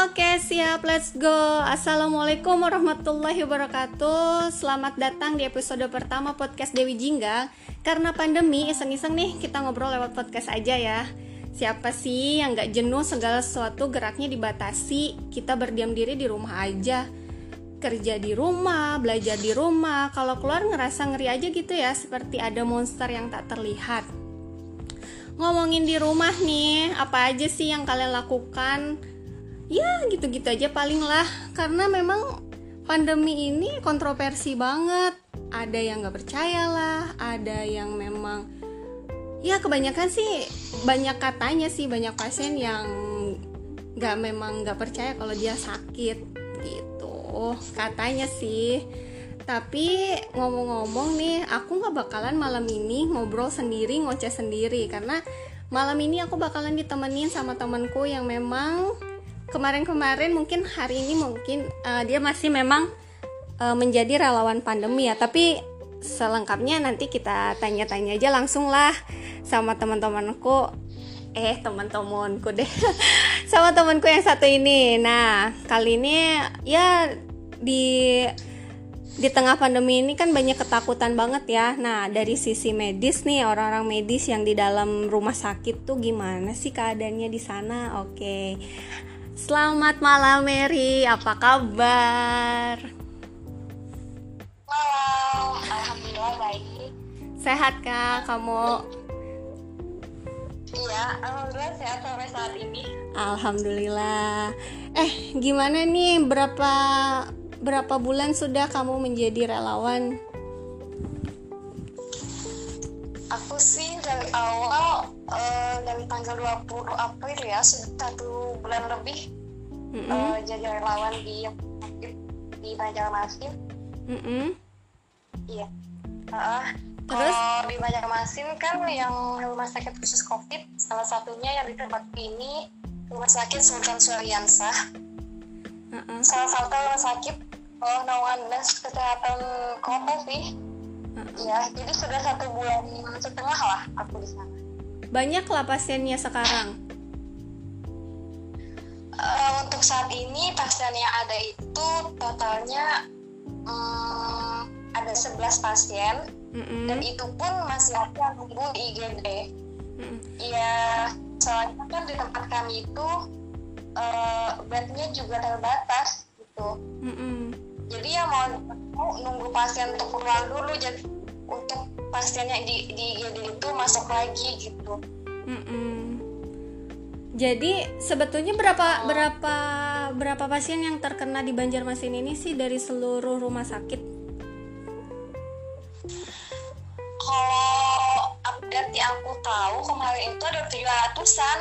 Oke siap. Let's go. Assalamualaikum warahmatullahi wabarakatuh. Selamat datang di episode pertama podcast Dewi Jingga. Karena pandemi iseng-iseng nih kita ngobrol lewat podcast aja ya. Siapa sih yang gak jenuh segala sesuatu geraknya dibatasi? Kita berdiam diri di rumah aja. Kerja di rumah, belajar di rumah. Kalau keluar ngerasa ngeri aja gitu ya Seperti ada monster yang tak terlihat. Ngomongin di rumah nih Apa aja sih yang kalian lakukan ya gitu-gitu aja paling lah. Karena memang pandemi ini kontroversi banget. Ada yang nggak percaya lah ada yang memang ya kebanyakan sih banyak katanya sih banyak pasien yang nggak memang nggak percaya kalau dia sakit gitu. Katanya sih. Tapi ngomong-ngomong nih aku nggak bakalan malam ini ngobrol sendiri ngoceh sendiri. Karena malam ini aku bakalan ditemenin sama temanku yang memang kemarin-kemarin mungkin hari ini mungkin uh, dia masih memang uh, menjadi relawan pandemi ya tapi selengkapnya nanti kita tanya-tanya aja langsung lah sama teman-temanku eh teman-temanku deh sama temanku yang satu ini nah kali ini ya di di tengah pandemi ini kan banyak ketakutan banget ya. Nah, dari sisi medis nih, orang-orang medis yang di dalam rumah sakit tuh gimana sih keadaannya di sana? Oke. Selamat malam Mary, apa kabar? Malam, alhamdulillah baik. Sehat kak, kamu? Iya, alhamdulillah sehat sampai saat ini. Alhamdulillah. Eh, gimana nih? Berapa berapa bulan sudah kamu menjadi relawan? Uh, dari tanggal 20 April ya satu bulan lebih mm -hmm. uh, jadi relawan di di Banjarmasin. Mm -hmm. Iya. Uh, Terus kalau di Banjarmasin kan yang rumah sakit khusus COVID salah satunya yang di tempat ini rumah sakit Sultan Suryansa. Uh -uh. Salah satu rumah sakit oh, naungan dinas kesehatan kota sih ya jadi sudah satu bulan setengah lah aku di sana banyak lah pasiennya sekarang uh, untuk saat ini pasien yang ada itu totalnya um, ada 11 pasien mm -hmm. dan itu pun masih ada nunggu di IGD mm -hmm. ya soalnya kan di tempat kami itu uh, bednya juga terbatas gitu mm -hmm. jadi ya mau nunggu pasien untuk keluar dulu jadi untuk pasiennya di di IGD itu masuk lagi gitu. Mm-mm. Jadi sebetulnya berapa berapa berapa pasien yang terkena di Banjarmasin ini sih dari seluruh rumah sakit? Kalau update yang aku tahu kemarin itu ada tiga ratusan.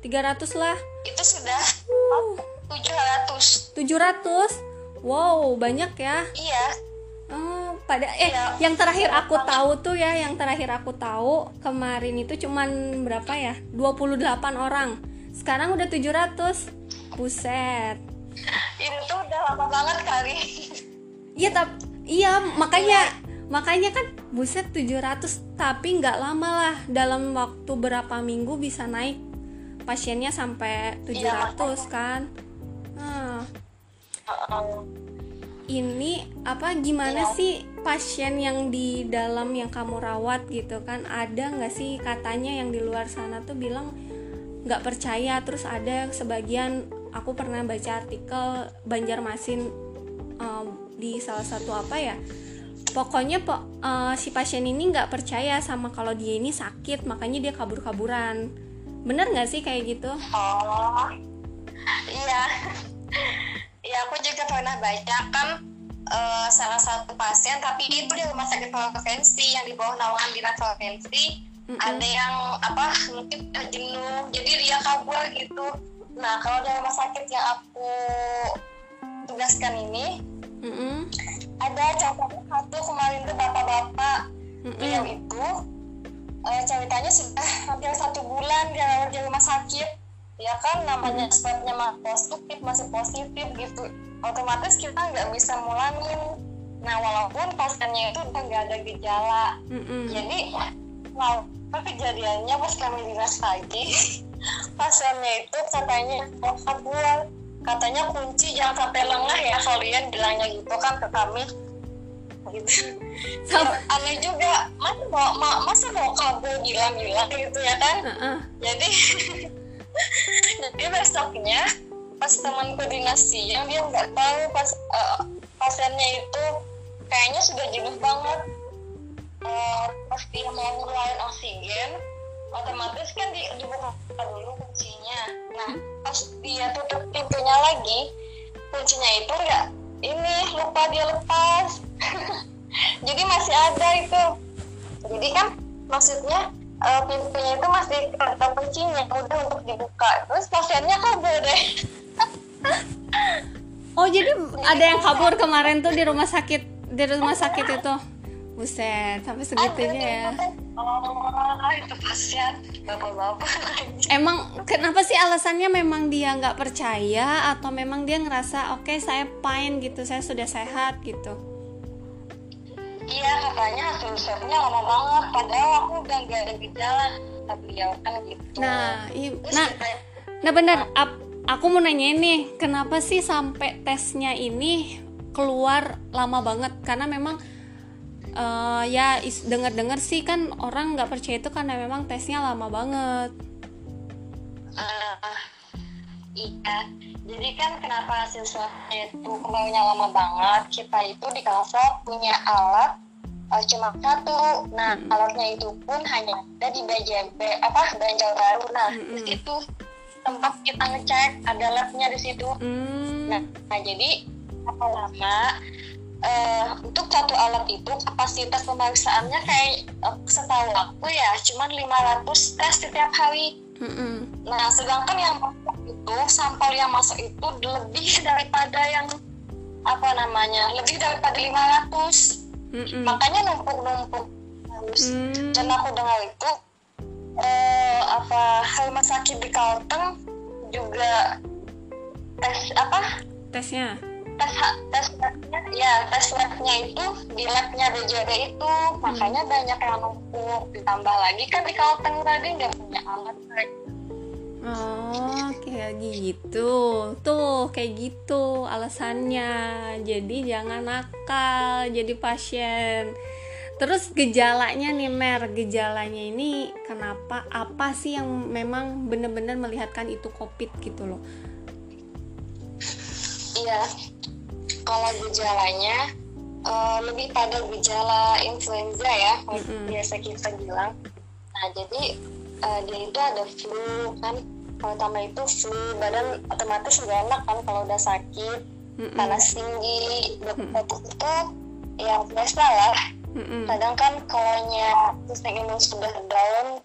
Tiga ratus lah. Itu sudah ratus. Tujuh ratus? Wow banyak ya? Iya Oh, pada eh ya, yang terakhir aku tahu tuh ya, yang terakhir aku tahu kemarin itu cuman berapa ya? 28 orang. Sekarang udah 700. Buset. Ini tuh udah lama banget kali. Iya, tapi iya makanya ya. makanya kan buset 700 tapi nggak lama lah dalam waktu berapa minggu bisa naik pasiennya sampai 700 ya, kan. Uh -uh ini apa gimana ya. sih pasien yang di dalam yang kamu rawat gitu kan? Ada nggak sih katanya yang di luar sana tuh bilang nggak percaya terus ada sebagian aku pernah baca artikel Banjarmasin um, di salah satu apa ya pokoknya po, uh, si pasien ini nggak percaya sama kalau dia ini sakit makanya dia kabur-kaburan. Bener nggak sih kayak gitu? Oh iya ya aku juga pernah baca kan uh, salah satu pasien tapi itu di rumah sakit provinsi yang di bawah naungan dinas provinsi mm-hmm. ada yang apa mungkin jenuh jadi dia kabur gitu nah kalau di rumah sakit yang aku tugaskan ini mm-hmm. ada contohnya satu kemarin tuh bapak-bapak mm-hmm. yang itu uh, ceritanya sudah hampir satu bulan dia di rumah sakit ya kan namanya swabnya masih positif masih positif gitu. Otomatis kita nggak bisa mulangin. Nah walaupun pasiennya itu udah nggak ada gejala. Mm-hmm. jadi wow kejadiannya pas kami dinas lagi? Pasiennya itu katanya mau kabur. Katanya kunci jangan sampai lengah ya kalian bilangnya gitu kan ke kami. Gitu. Sam- aneh juga. Masa mau ma- masa mau kabur bilang-bilang gitu ya kan? Heeh. jadi jadi besoknya pas temanku dinas siang dia nggak tahu pas eh, pasiennya itu kayaknya sudah jenuh banget. Eh, pas dia mau ngeluarin oksigen otomatis kan di, dibuka dulu kuncinya. Nah pas dia tutup pintunya lagi kuncinya itu nggak ini lupa dia lepas. Jadi masih ada itu. Jadi kan maksudnya eh, pintunya itu masih ada kuncinya udah untuk dibuka terus pasiennya kabur deh Oh jadi ada yang kabur kemarin tuh di rumah sakit di rumah sakit itu. Buset, sampai segitunya ya. oh itu pasien bapak-bapak Emang kenapa sih alasannya memang dia nggak percaya atau memang dia ngerasa oke saya fine gitu, saya sudah sehat gitu. Iya katanya hasil swabnya lama banget padahal aku udah nggak ada gejala tapi ya kan gitu Nah, i- Terus nah, kita- nah benar. ap- aku mau nanya nih, kenapa sih sampai tesnya ini keluar lama banget? Karena memang eh, ya dengar-dengar sih kan orang nggak percaya itu karena memang tesnya lama banget. Ah, iya. Jadi kan kenapa hasil swabnya itu keluarnya lama banget kita itu di Kalsel punya alat eh, cuma satu. Nah alatnya itu pun hanya ada di BJB apa Banjarbaru nah Mm-mm. di situ tempat kita ngecek ada labnya di situ. Hmm. nah, nah jadi apa lama eh, untuk satu alat itu kapasitas pemeriksaannya kayak eh, setahu aku ya cuman 500 tes setiap hari Mm-mm. Nah, sedangkan yang masuk itu sampel yang masuk itu lebih daripada yang apa namanya lebih daripada 500 Mm-mm. makanya numpuk-numpuk Hmm. dan aku dengar itu eh, apa rumah sakit di Kalteng juga tes apa tesnya tes tes labnya ya tes labnya itu di labnya BJB itu. Makanya banyak yang numpuk ditambah lagi. Kan di Kalteng tadi nggak punya alat oh kayak gitu. Tuh kayak gitu alasannya. Jadi jangan nakal jadi pasien. Terus gejalanya nih Mer gejalanya ini kenapa apa sih yang memang benar-benar melihatkan itu covid gitu loh? Iya, kalau gejalanya eh, lebih pada gejala influenza ya, kalau Mm-mm. biasa kita bilang. Nah, jadi eh, dia itu ada flu kan, kalau tambah itu flu, badan otomatis nggak enak kan kalau udah sakit, Mm-mm. panas tinggi, batuk itu ya biasa lah. Mm-mm. Kadang kan kalau sistem imun sudah down,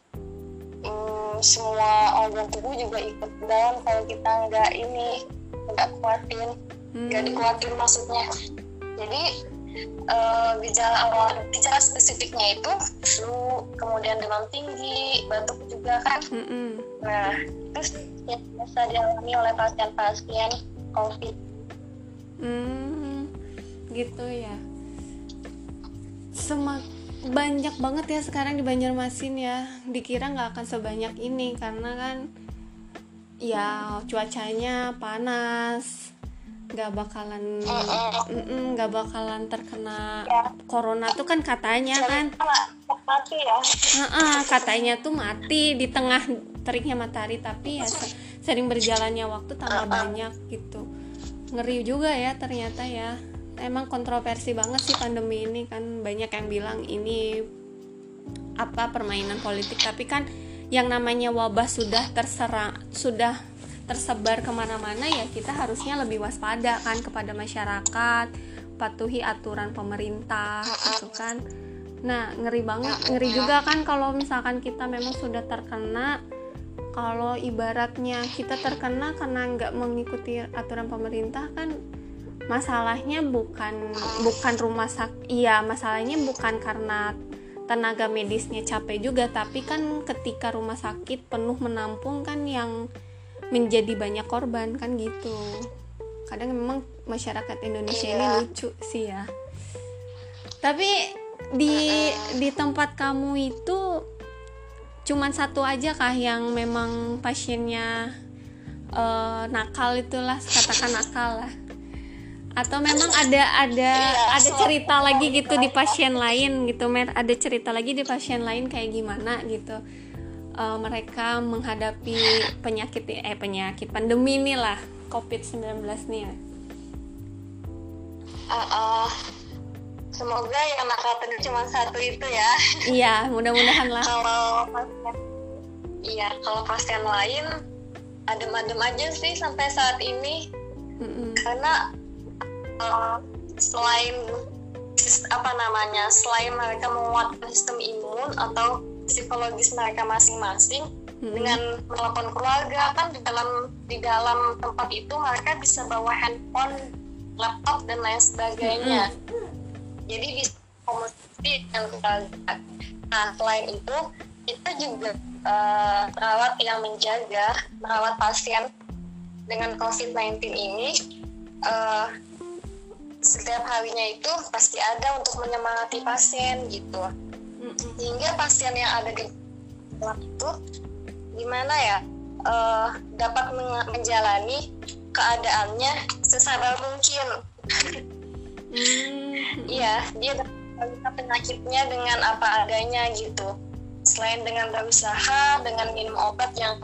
hmm, semua organ tubuh juga ikut down kalau kita nggak ini nggak kuatin nggak Hmm. dikuatin maksudnya jadi eh, gejala awal gejala spesifiknya itu flu kemudian demam tinggi batuk juga kan Mm-mm. nah terus yang biasa dialami oleh pasien-pasien covid Hmm, gitu ya. Semak banyak banget ya sekarang di Banjarmasin ya. Dikira nggak akan sebanyak ini karena kan ya cuacanya panas, nggak bakalan nggak bakalan terkena Ya. corona tuh kan katanya kan. Nggak mati ya. Heeh, katanya tuh mati di tengah teriknya matahari tapi ya se- sering berjalannya waktu tambah banyak gitu. Ngeri juga ya ternyata ya. Emang kontroversi banget sih pandemi ini kan. Banyak yang bilang ini apa permainan politik tapi kan yang namanya wabah sudah terserang sudah tersebar ke mana-mana ya kita harusnya lebih waspada kan kepada masyarakat patuhi aturan pemerintah gitu kan. Nah ngeri banget ngeri juga kan kalau misalkan kita memang sudah terkena kalau ibaratnya kita terkena karena nggak mengikuti aturan pemerintah kan masalahnya bukan bukan rumah sakit iya masalahnya bukan karena tenaga medisnya capek juga tapi kan ketika rumah sakit penuh menampung kan yang menjadi banyak korban kan gitu. Kadang memang masyarakat Indonesia ini Iya. lucu sih ya. Tapi di di tempat kamu itu cuman satu aja kah yang memang pasiennya uh, nakal itulah katakan nakal lah. Atau memang ada ada Iya, ada cerita lagi gitu di pasien lain gitu mer? Ada cerita lagi di pasien lain kayak gimana gitu uh, mereka menghadapi penyakit eh penyakit pandemi nih lah covid 19 nih ya Uh, uh, semoga yang nakal tadi cuma satu itu ya. iya mudah-mudahan lah kalau pasien, iya kalau pasien lain adem-adem aja sih sampai saat ini Mm-mm. karena uh, selain apa namanya selain mereka menguatkan sistem imun atau psikologis mereka masing-masing Mm-mm. dengan telepon keluarga kan di dalam di dalam tempat itu mereka bisa bawa handphone laptop dan lain sebagainya jadi bisa komunikasi dengan keluarga nah selain itu kita juga eh, perawat yang menjaga merawat pasien dengan COVID-19 ini eh, setiap harinya itu pasti ada untuk menyemangati pasien gitu. Sehingga pasien yang ada di dalam itu gimana ya eh, dapat men- menjalani keadaannya sesabar mungkin. Mm, iya dia dapat penyakitnya dengan apa adanya gitu. Selain dengan berusaha dengan minum obat yang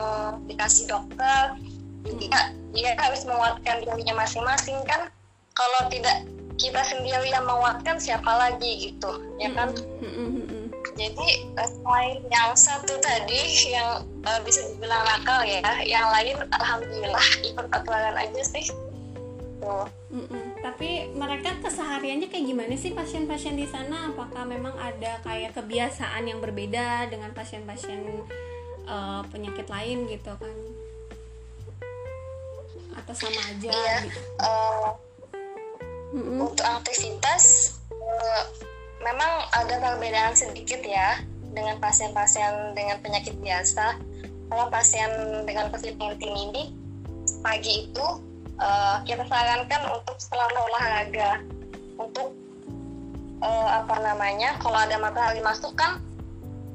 dikasih dokter juga dia harus menguatkan dirinya masing-masing kan. Kalau tidak kita sendiri yang menguatkan siapa lagi gitu ya kan? Mm-mm, mm-mm. Jadi eh, selain yang satu tadi yang eh, bisa dibilang nakal ya yang lain alhamdulillah ikut aturan aja sih tuh Mm-mm. Tapi mereka kesehariannya kayak gimana sih pasien-pasien di sana? Apakah memang ada kayak kebiasaan yang berbeda dengan pasien-pasien eh, penyakit lain gitu kan? Atau sama aja? Iya. Gitu? Eh, Mm-mm. untuk aktivitas eh, memang ada perbedaan sedikit ya dengan pasien-pasien dengan penyakit biasa. Kalau pasien dengan COVID-19 ini pagi itu eh, kita sarankan untuk selalu olahraga. Untuk eh, apa namanya kalau ada matahari masuk kan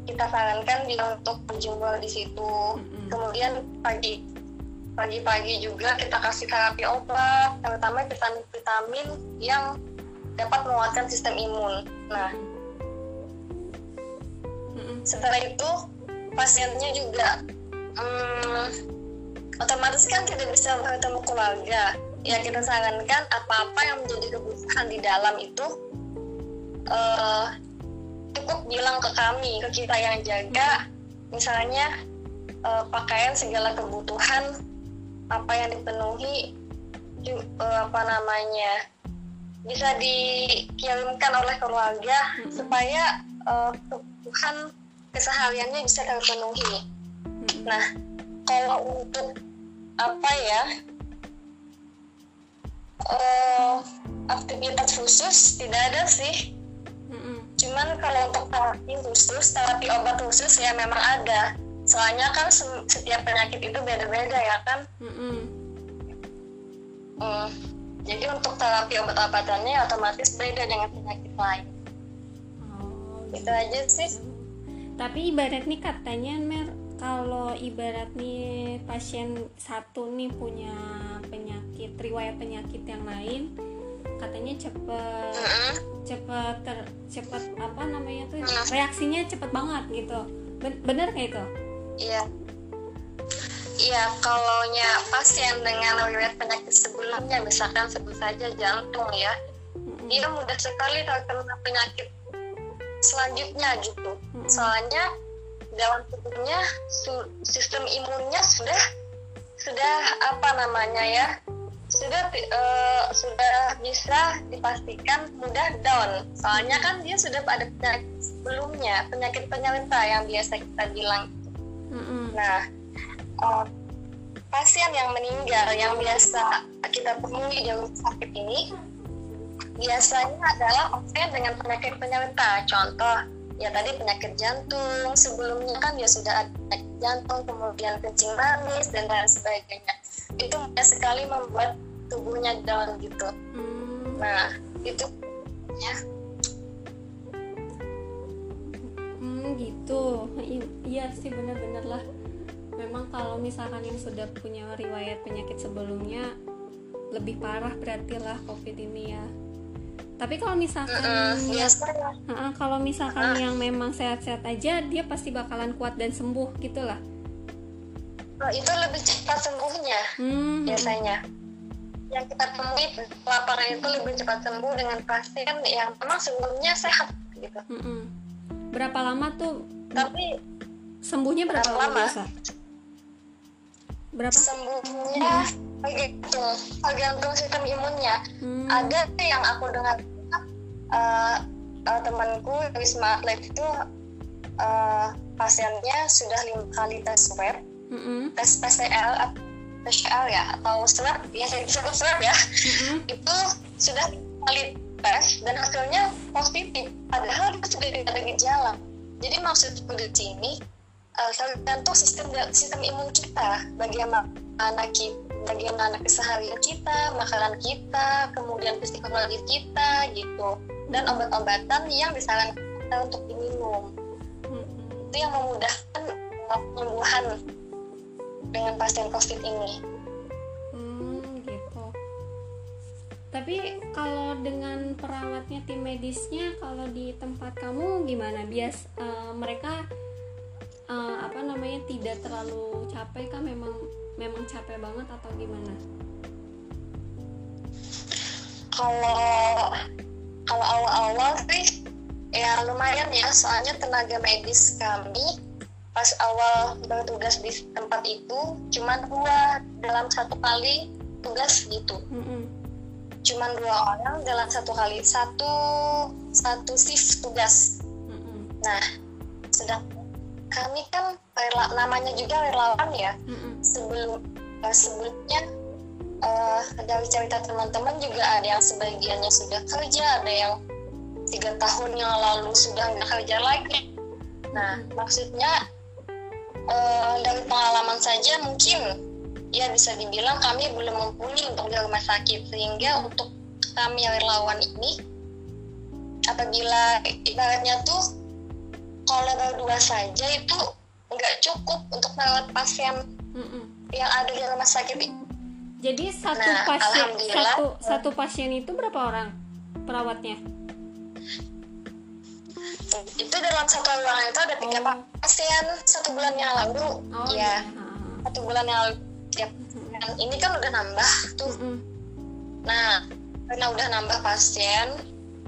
kita sarankan dia untuk berjemur di situ. Kemudian pagi pagi-pagi juga kita kasih terapi obat terutama vitamin-vitamin yang dapat menguatkan sistem imun. Nah setelah itu pasiennya juga hmm, otomatis kan tidak bisa bertemu keluarga. Ya kita sarankan apa-apa yang menjadi kebutuhan di dalam itu eh, cukup bilang ke kami ke kita yang jaga. Misalnya eh, pakaian segala kebutuhan apa yang dipenuhi eh, apa namanya bisa dikirimkan oleh keluarga Mhm. supaya eh, kebutuhan kesehariannya bisa terpenuhi. Mm-mm. Nah, kalau untuk apa ya eh, aktivitas khusus tidak ada sih. Mm-mm. Cuman kalau untuk terapi khusus, terapi obat khusus ya memang ada. Soalnya kan se- setiap penyakit itu beda-beda ya kan. Mm-mm. Hmm. Jadi untuk terapi obat-obatannya otomatis beda dengan penyakit lain. Oh, Itu aja sih. Tapi ibarat nih katanya Mer kalau ibarat nih pasien satu nih punya penyakit riwayat penyakit yang lain katanya cepet Mm-mm. cepet ter cepet apa namanya tuh Hmm. reaksinya cepet banget gitu Ben- bener kayak itu Iya. Iya, kalau pasien dengan riwayat penyakit sebelumnya, misalkan sebut saja jantung ya, Mm-mm. dia mudah sekali terkena penyakit selanjutnya gitu. Mm-mm. Soalnya dalam tubuhnya sistem imunnya sudah sudah apa namanya ya sudah eh, sudah bisa dipastikan mudah down. Soalnya kan dia sudah ada penyakit sebelumnya, penyakit penyerta yang biasa kita bilang Mm-mm. Nah, eh, pasien yang meninggal yang biasa kita temui di rumah sakit ini biasanya adalah pasien dengan penyakit penyerta. Contoh, ya tadi penyakit jantung. Sebelumnya kan dia sudah ada penyakit jantung, kemudian kencing manis dan lain sebagainya. Itu mudah sekali membuat tubuhnya down gitu. Hmm. Nah, itu ya. Hmm, gitu iya sih bener-bener lah memang kalau misalkan yang sudah punya riwayat penyakit sebelumnya lebih parah berarti lah covid ini ya. Tapi kalau misalkan Mm-mm, ya, uh-uh, kalau misalkan yang memang sehat-sehat aja dia pasti bakalan kuat dan sembuh gitu lah. Oh, itu lebih cepat sembuhnya hmm, biasanya. Yang kita temui lapangan itu lebih cepat sembuh dengan pasien yang memang sebelumnya sehat gitu. Mm-mm. berapa lama tuh tapi sembuhnya berapa Berapa lama? lama? biasa berapa? Sembuhnya tergantung tergantung sistem imunnya. Hmm, ada yang aku dengar uh, uh, temanku Wisma Atlet itu uh, pasiennya sudah lima kali tes swab. Mm-mm, tes PCR atau PCR ya atau swab ya disebut swab ya. Mm-mm. itu sudah kali tes dan hasilnya positif. Padahal itu sudah tidak ada gejala. Jadi maksudku di sini uh, tergantung sistem sistem imun kita bagaimana kita bagaimana keseharian kita makanan kita kemudian psikologi kita gitu dan obat-obatan yang disarankan untuk diminum Mm-mm. itu yang memudahkan uh, penyembuhan dengan pasien covid ini Hmm, gitu. Tapi kalau dengan perawatnya tim medisnya, kalau di tempat kamu gimana? Bias eh, mereka eh, apa namanya tidak terlalu capek kah? Memang memang capek banget atau gimana? kalau kalau awal-awal sih ya lumayan ya soalnya tenaga medis kami pas awal bertugas di tempat itu cuma dua dalam satu kali tugas gitu Mm-mm. cuma dua orang dalam satu kali satu satu shift tugas Mm-mm. nah sedang kami kan rela, namanya juga relawan ya. Mm-mm. sebelum eh, sebelumnya eh, dari cerita teman-teman juga ada yang sebagiannya sudah kerja ada yang tiga tahun yang lalu sudah nggak kerja lagi. Nah maksudnya eh, dari pengalaman saja mungkin ya bisa dibilang kami belum mumpuni untuk di rumah sakit. Sehingga untuk kami yang relawan ini apabila ibaratnya tuh kalau berdua saja itu nggak cukup untuk merawat pasien Mm-mm. yang ada di rumah sakit Jadi satu Nah, pasien satu satu pasien itu berapa orang perawatnya? itu dalam satu ruangan itu ada tiga Oh. pasien satu bulan yang lalu Oh ya iya. satu bulan yang lalu ya. Dan ini kan udah nambah tuh Mm-mm. nah karena udah nambah pasien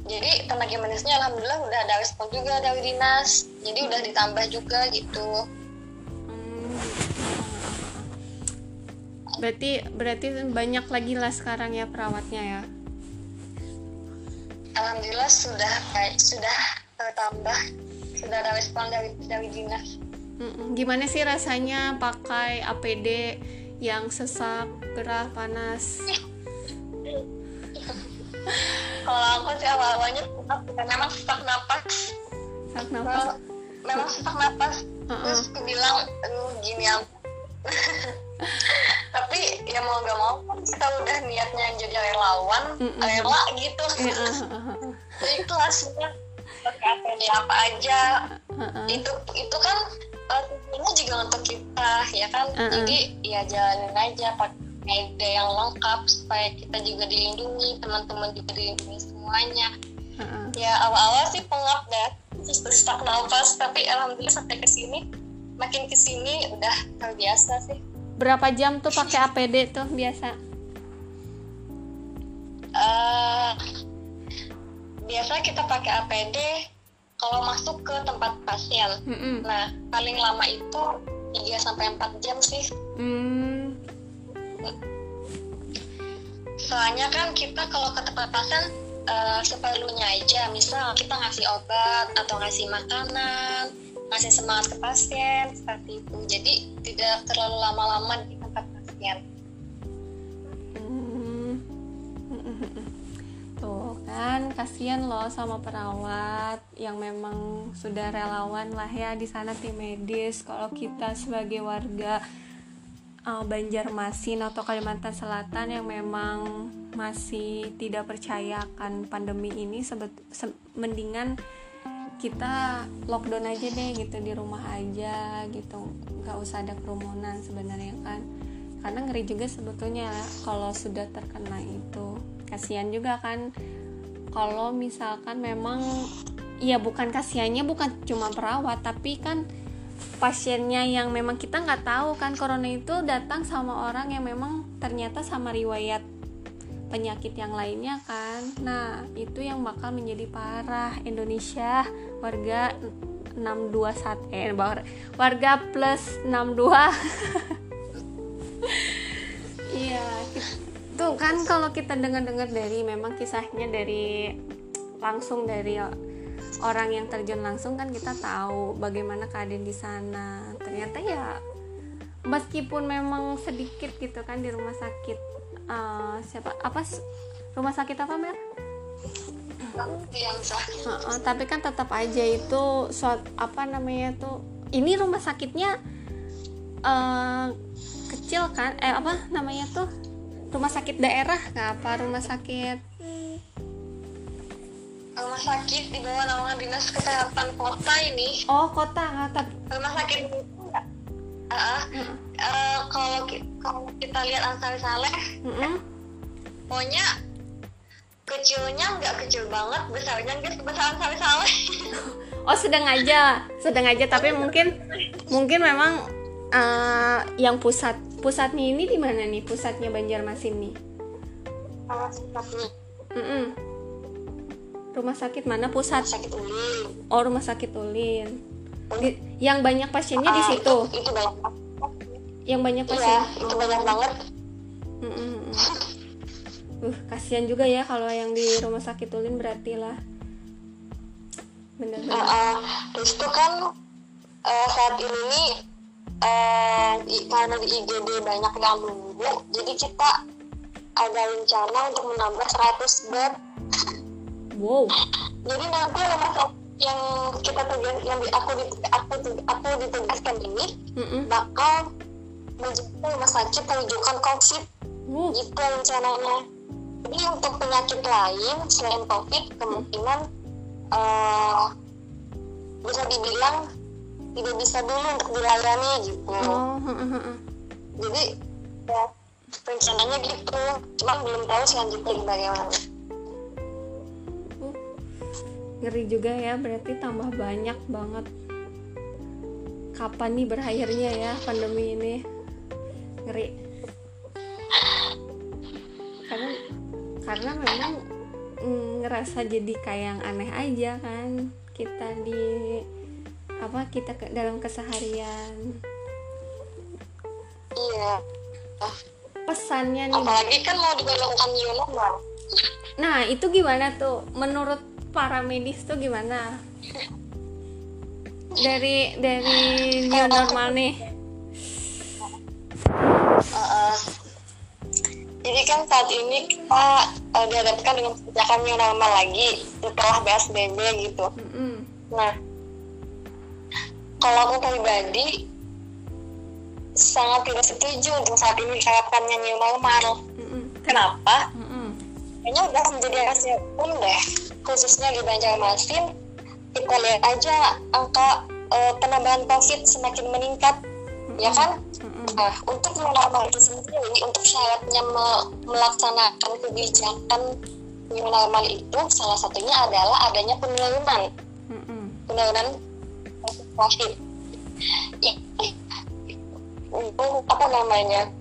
jadi tenaga medisnya alhamdulillah udah ada respon juga dari dinas jadi udah ditambah juga gitu Hmm. Berarti berarti banyak lagi lah sekarang ya perawatnya ya. alhamdulillah sudah baik sudah bertambah sudah ada respon dari dari dinas Mm-mm. Gimana sih rasanya pakai APD yang sesak, gerah, panas? kalau aku sih awal-awalnya memang sesak napas. Sesak nafas? Well, memang sesak napas. Terus aku bilang gini ya tapi ya mau gak mau kan kita udah niatnya jadi relawan rela gitu. Iya, Jadi kelasnya pakai APD apa aja. Itu itu kan uh, juga untuk kita ya kan? Jadi ya jalanin aja pakai APD yang lengkap supaya kita juga dilindungi teman-teman juga dilindungi semuanya uh, uh. ya awal-awal sih pengap dah terus sesak nafas tapi alhamdulillah sampai ke sini makin ke sini udah terbiasa sih Berapa jam tuh pakai APD tuh biasa? Eh, biasa kita pakai APD kalau masuk ke tempat pasien Mm-mm. nah paling lama itu 3 sampai 4 jam sih Hmm. soalnya kan kita kalau ke tempat pasien eh, seperlunya aja misal kita ngasih obat atau ngasih makanan ngasih semangat ke pasien seperti itu jadi tidak terlalu lama-lama di tempat pasien Hmm. Tuh kan kasihan loh sama perawat yang memang sudah relawan lah ya di sana tim medis. Kalau kita sebagai warga uh, Banjarmasin atau Kalimantan Selatan yang memang masih tidak percaya akan pandemi ini sebet se- mendingan kita lockdown aja deh gitu di rumah aja gitu. Nggak usah ada kerumunan sebenarnya kan. Karena ngeri juga sebetulnya kalau sudah terkena itu. Kasihan juga kan kalau misalkan memang ya bukan kasihannya bukan cuma perawat tapi kan pasiennya yang memang kita nggak tahu kan corona itu datang sama orang yang memang ternyata sama riwayat penyakit yang lainnya kan. Nah itu yang bakal menjadi parah. Indonesia warga 621 eh warga plus 62 iya tuh kan kalau kita dengar-dengar dari memang kisahnya dari langsung dari orang yang terjun langsung kan kita tahu bagaimana keadaan di sana ternyata ya meskipun memang sedikit gitu kan di rumah sakit uh, siapa apa rumah sakit apa mer? Uh, uh, tapi kan tetap aja itu suat apa namanya tuh ini rumah sakitnya uh, kecil kan eh apa namanya tuh rumah sakit daerah nggak apa rumah sakit rumah sakit di bawah naungan dinas kesehatan kota ini. Oh kota nggak tapi rumah sakit uh, uh, uh, kalau kalau kita lihat Ansari Saleh uh -uh. pokoknya kecilnya nggak kecil banget besarnya nggak sebesar Ansari Saleh. Oh sedang aja sedang aja tapi mungkin mungkin memang uh, yang pusat pusatnya ini di mana nih? Pusatnya Banjarmasin nih? Uh, pusatnya mm -mm rumah sakit mana? Pusat. Rumah sakit ulin. Oh rumah sakit ulin. Di, yang banyak pasiennya di ah, situ? itu, itu banyak yang banyak iya, pasien? itu banyak banget. Mm -mm. uh kasihan juga ya kalau yang di rumah sakit ulin berarti lah. Benar-benar uh, uh, terus itu kan uh, saat ini nih uh, karena di IGD banyak yang nunggu jadi kita ada rencana untuk menambah 100 bed Wow. Jadi nanti rumah sakit yang kita tugas yang di, aku di, aku aku ditugaskan ini mm-hmm. bakal menjadi rumah sakit rujukan COVID. Uh. Gitu rencananya. Jadi untuk penyakit lain selain COVID kemungkinan uh, bisa dibilang tidak bisa dulu untuk dilayani gitu. Oh, Jadi ya, rencananya gitu, cuma belum tahu selanjutnya bagaimana ngeri juga ya berarti tambah banyak banget. Kapan nih berakhirnya ya pandemi ini? Ngeri. Karena karena memang mm, ngerasa jadi kayak yang aneh aja kan kita di apa kita ke dalam keseharian. Iya. Pesannya nih. Apalagi kan mau diberlakukan new normal nah itu gimana tuh? Menurut para medis tuh gimana dari dari new normal nih uh, jadi kan saat ini kita uh, dihadapkan dengan kebijakan new normal lagi setelah PSBB gitu mm -hmm. nah kalau aku pribadi sangat tidak setuju untuk saat ini diterapkannya new normal mm -hmm. kenapa mm -hmm. Kayaknya udah menjadi rahasia pun deh khususnya di Banjarmasin. Kita lihat aja angka uh, penambahan COVID semakin meningkat mm-hmm. ya kan? Mm-hmm. nah untuk normal itu sendiri untuk syaratnya me- melaksanakan kebijakan new normal itu salah satunya adalah adanya penurunan. Mm-hmm. penurunan COVID. Untuk apa namanya?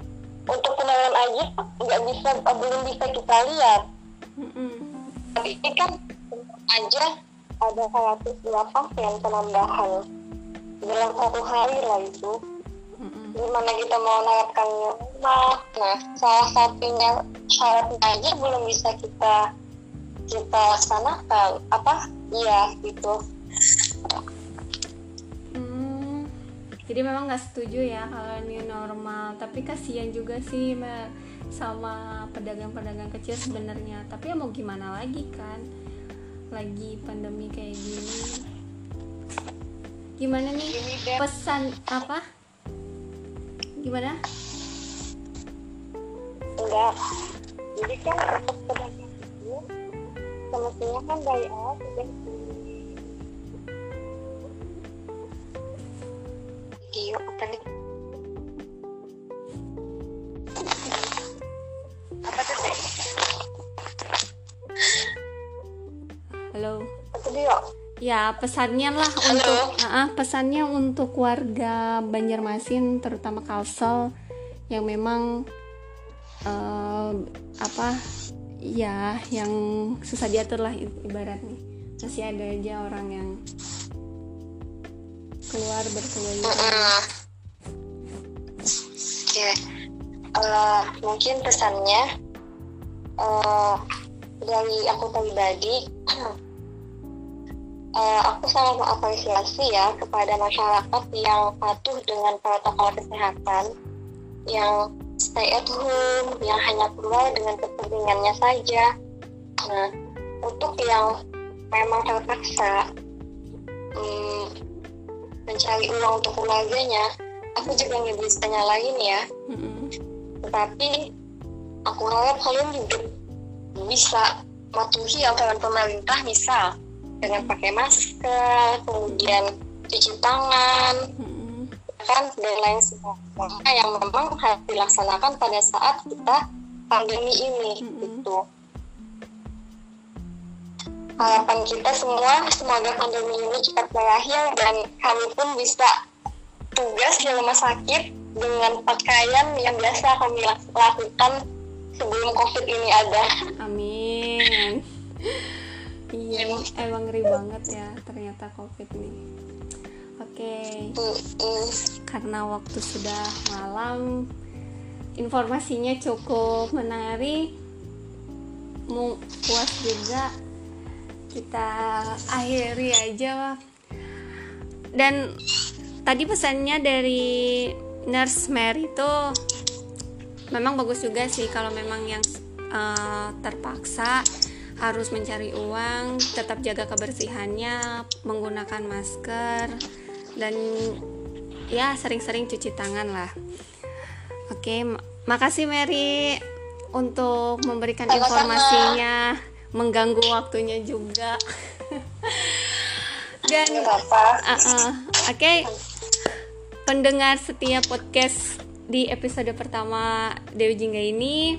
Untuk penurunan aja nggak bisa belum bisa kita lihat mm-hmm. tapi ini kan aja ada 102 pasien penambahan. Dalam satu hari lah itu. Mm-hmm. gimana kita mau menerapkan normal nah salah satunya syaratnya aja belum bisa kita kita laksanakan apa? Iya gitu. Hmm, jadi memang nggak setuju ya kalau ini normal. Tapi kasihan juga sih sama pedagang-pedagang kecil sebenarnya. Tapi ya mau gimana lagi kan? Lagi pandemi kayak gini. Gimana nih pesan apa? Gimana? Enggak. Jadi kan untuk pedagang semestinya kan dari awal sudah di iya ya pesannya lah Halo. untuk Ah, pesannya untuk warga Banjarmasin terutama Kalsel yang memang eh, apa ya yang susah diatur lah ibaratnya. Masih ada aja orang yang keluar berkeliaran Oke, Eh, mungkin pesannya eh, dari aku pribadi, eh, aku sangat mengapresiasi ya kepada masyarakat yang patuh dengan protokol kesehatan, yang stay at home, yang hanya keluar dengan kepentingannya saja. Nah, untuk yang memang terpaksa hmm, mencari uang untuk keluarganya, aku juga nggak bisa nyalain ya Mm-mm. tetapi aku harap kalian juga bisa mematuhi aturan pemerintah misal dengan pakai masker kemudian cuci tangan Mm-mm. kan dan lain sebagainya yang memang harus dilaksanakan pada saat kita pandemi ini Mm-mm. gitu harapan kita semua semoga pandemi ini cepat berakhir dan kami pun bisa tugas di rumah sakit dengan pakaian yang biasa kami lak- lakukan sebelum covid ini ada amin iya emang. ngeri banget ya ternyata covid nih. Oke. Mm-mm. karena waktu sudah malam informasinya cukup menarik. Mau puas juga kita akhiri aja dan tadi pesannya dari nurse Mary itu memang bagus juga sih kalau memang yang eh, terpaksa harus mencari uang tetap jaga kebersihannya menggunakan masker dan ya sering-sering cuci tangan lah. Oke ma- makasih Mary untuk memberikan Sama-sama. informasinya mengganggu waktunya juga. Dan Uh, uh, Oke, pendengar setia podcast di episode pertama Dewi Jingga ini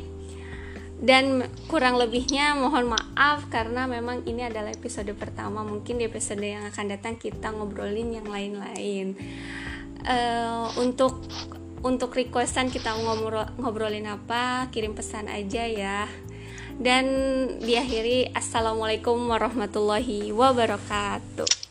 dan kurang lebihnya mohon maaf karena memang ini adalah episode pertama. Mungkin di episode yang akan datang kita ngobrolin yang lain-lain. Eh, untuk untuk requestan kita ngobrol, ngobrolin apa kirim pesan aja ya. Dan diakhiri assalamualaikum warahmatullahi wabarakatuh